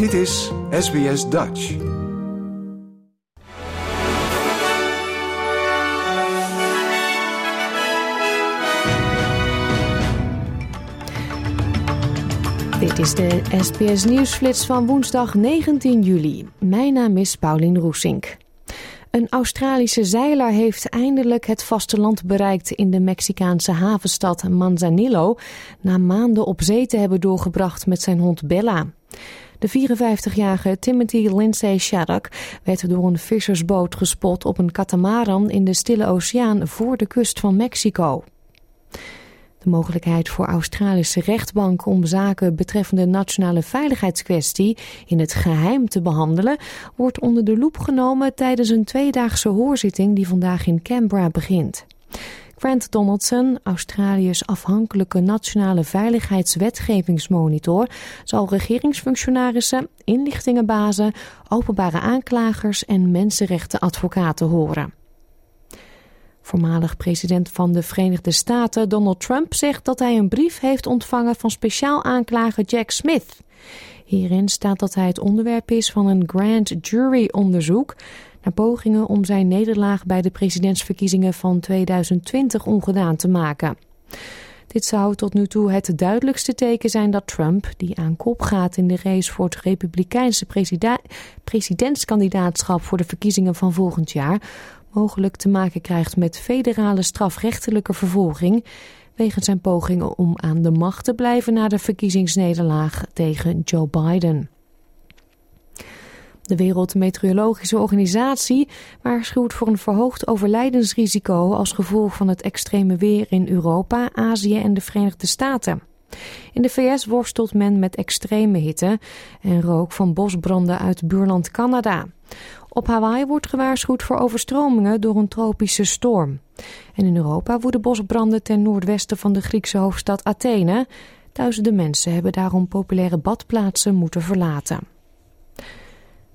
Dit is SBS Dutch. Dit is de SBS Nieuwsflits van woensdag 19 juli. Mijn naam is Paulien Roesink. Een Australische zeiler heeft eindelijk het vasteland bereikt in de Mexicaanse havenstad Manzanillo, na maanden op zee te hebben doorgebracht met zijn hond Bella. De 54-jarige Timothy Lindsay Shattuck werd door een vissersboot gespot op een katamaran in de Stille Oceaan voor de kust van Mexico. De mogelijkheid voor Australische rechtbanken om zaken betreffende nationale veiligheidskwestie in het geheim te behandelen, wordt onder de loep genomen tijdens een tweedaagse hoorzitting die vandaag in Canberra begint. Grant Donaldson, Australië's afhankelijke nationale veiligheidswetgevingsmonitor, zal regeringsfunctionarissen, inlichtingenbazen, openbare aanklagers en mensenrechtenadvocaten horen. Voormalig president van de Verenigde Staten Donald Trump zegt dat hij een brief heeft ontvangen van speciaal aanklager Jack Smith. Hierin staat dat hij het onderwerp is van een grand jury onderzoek naar pogingen om zijn nederlaag bij de presidentsverkiezingen van 2020 ongedaan te maken. Dit zou tot nu toe het duidelijkste teken zijn dat Trump, die aan kop gaat in de race voor het Republikeinse presidentskandidaatschap voor de verkiezingen van volgend jaar, mogelijk te maken krijgt met federale strafrechtelijke vervolging wegens zijn pogingen om aan de macht te blijven na de verkiezingsnederlaag tegen Joe Biden. De Wereldmeteorologische Organisatie waarschuwt voor een verhoogd overlijdensrisico als gevolg van het extreme weer in Europa, Azië en de Verenigde Staten. In de VS worstelt men met extreme hitte en rook van bosbranden uit buurland Canada. Op Hawaii wordt gewaarschuwd voor overstromingen door een tropische storm. En in Europa woeden bosbranden ten noordwesten van de Griekse hoofdstad Athene. Duizenden mensen hebben daarom populaire badplaatsen moeten verlaten.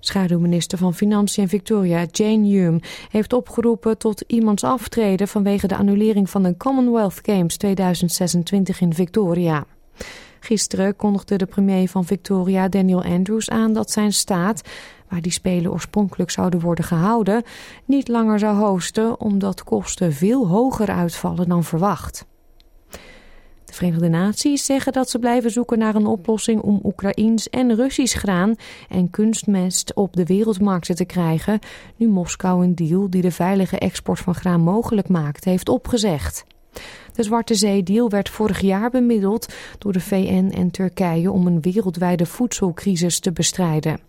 Schaduwminister van Financiën Victoria, Jane Hume, heeft opgeroepen tot iemands aftreden vanwege de annulering van de Commonwealth Games 2026 in Victoria. Gisteren kondigde de premier van Victoria, Daniel Andrews, aan dat zijn staat, waar die spelen oorspronkelijk zouden worden gehouden, niet langer zou hosten omdat kosten veel hoger uitvallen dan verwacht. De Verenigde Naties zeggen dat ze blijven zoeken naar een oplossing om Oekraïens en Russisch graan en kunstmest op de wereldmarkten te krijgen, nu Moskou een deal die de veilige export van graan mogelijk maakt heeft opgezegd. De Zwarte Zee-deal werd vorig jaar bemiddeld door de VN en Turkije om een wereldwijde voedselcrisis te bestrijden.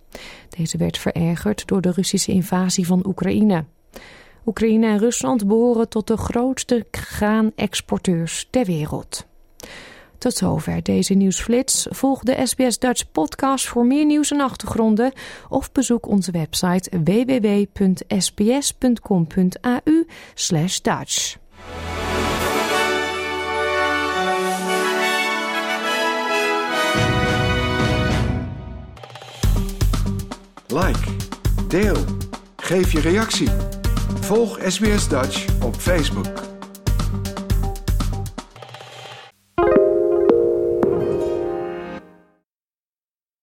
Deze werd verergerd door de Russische invasie van Oekraïne. Oekraïne en Rusland behoren tot de grootste graanexporteurs ter wereld. Tot zover deze nieuwsflits. Volg de SBS Dutch podcast voor meer nieuws en achtergronden of bezoek onze website www.sbs.com.au/dutch. Like, deel, geef je reactie. Volg SBS Dutch op Facebook.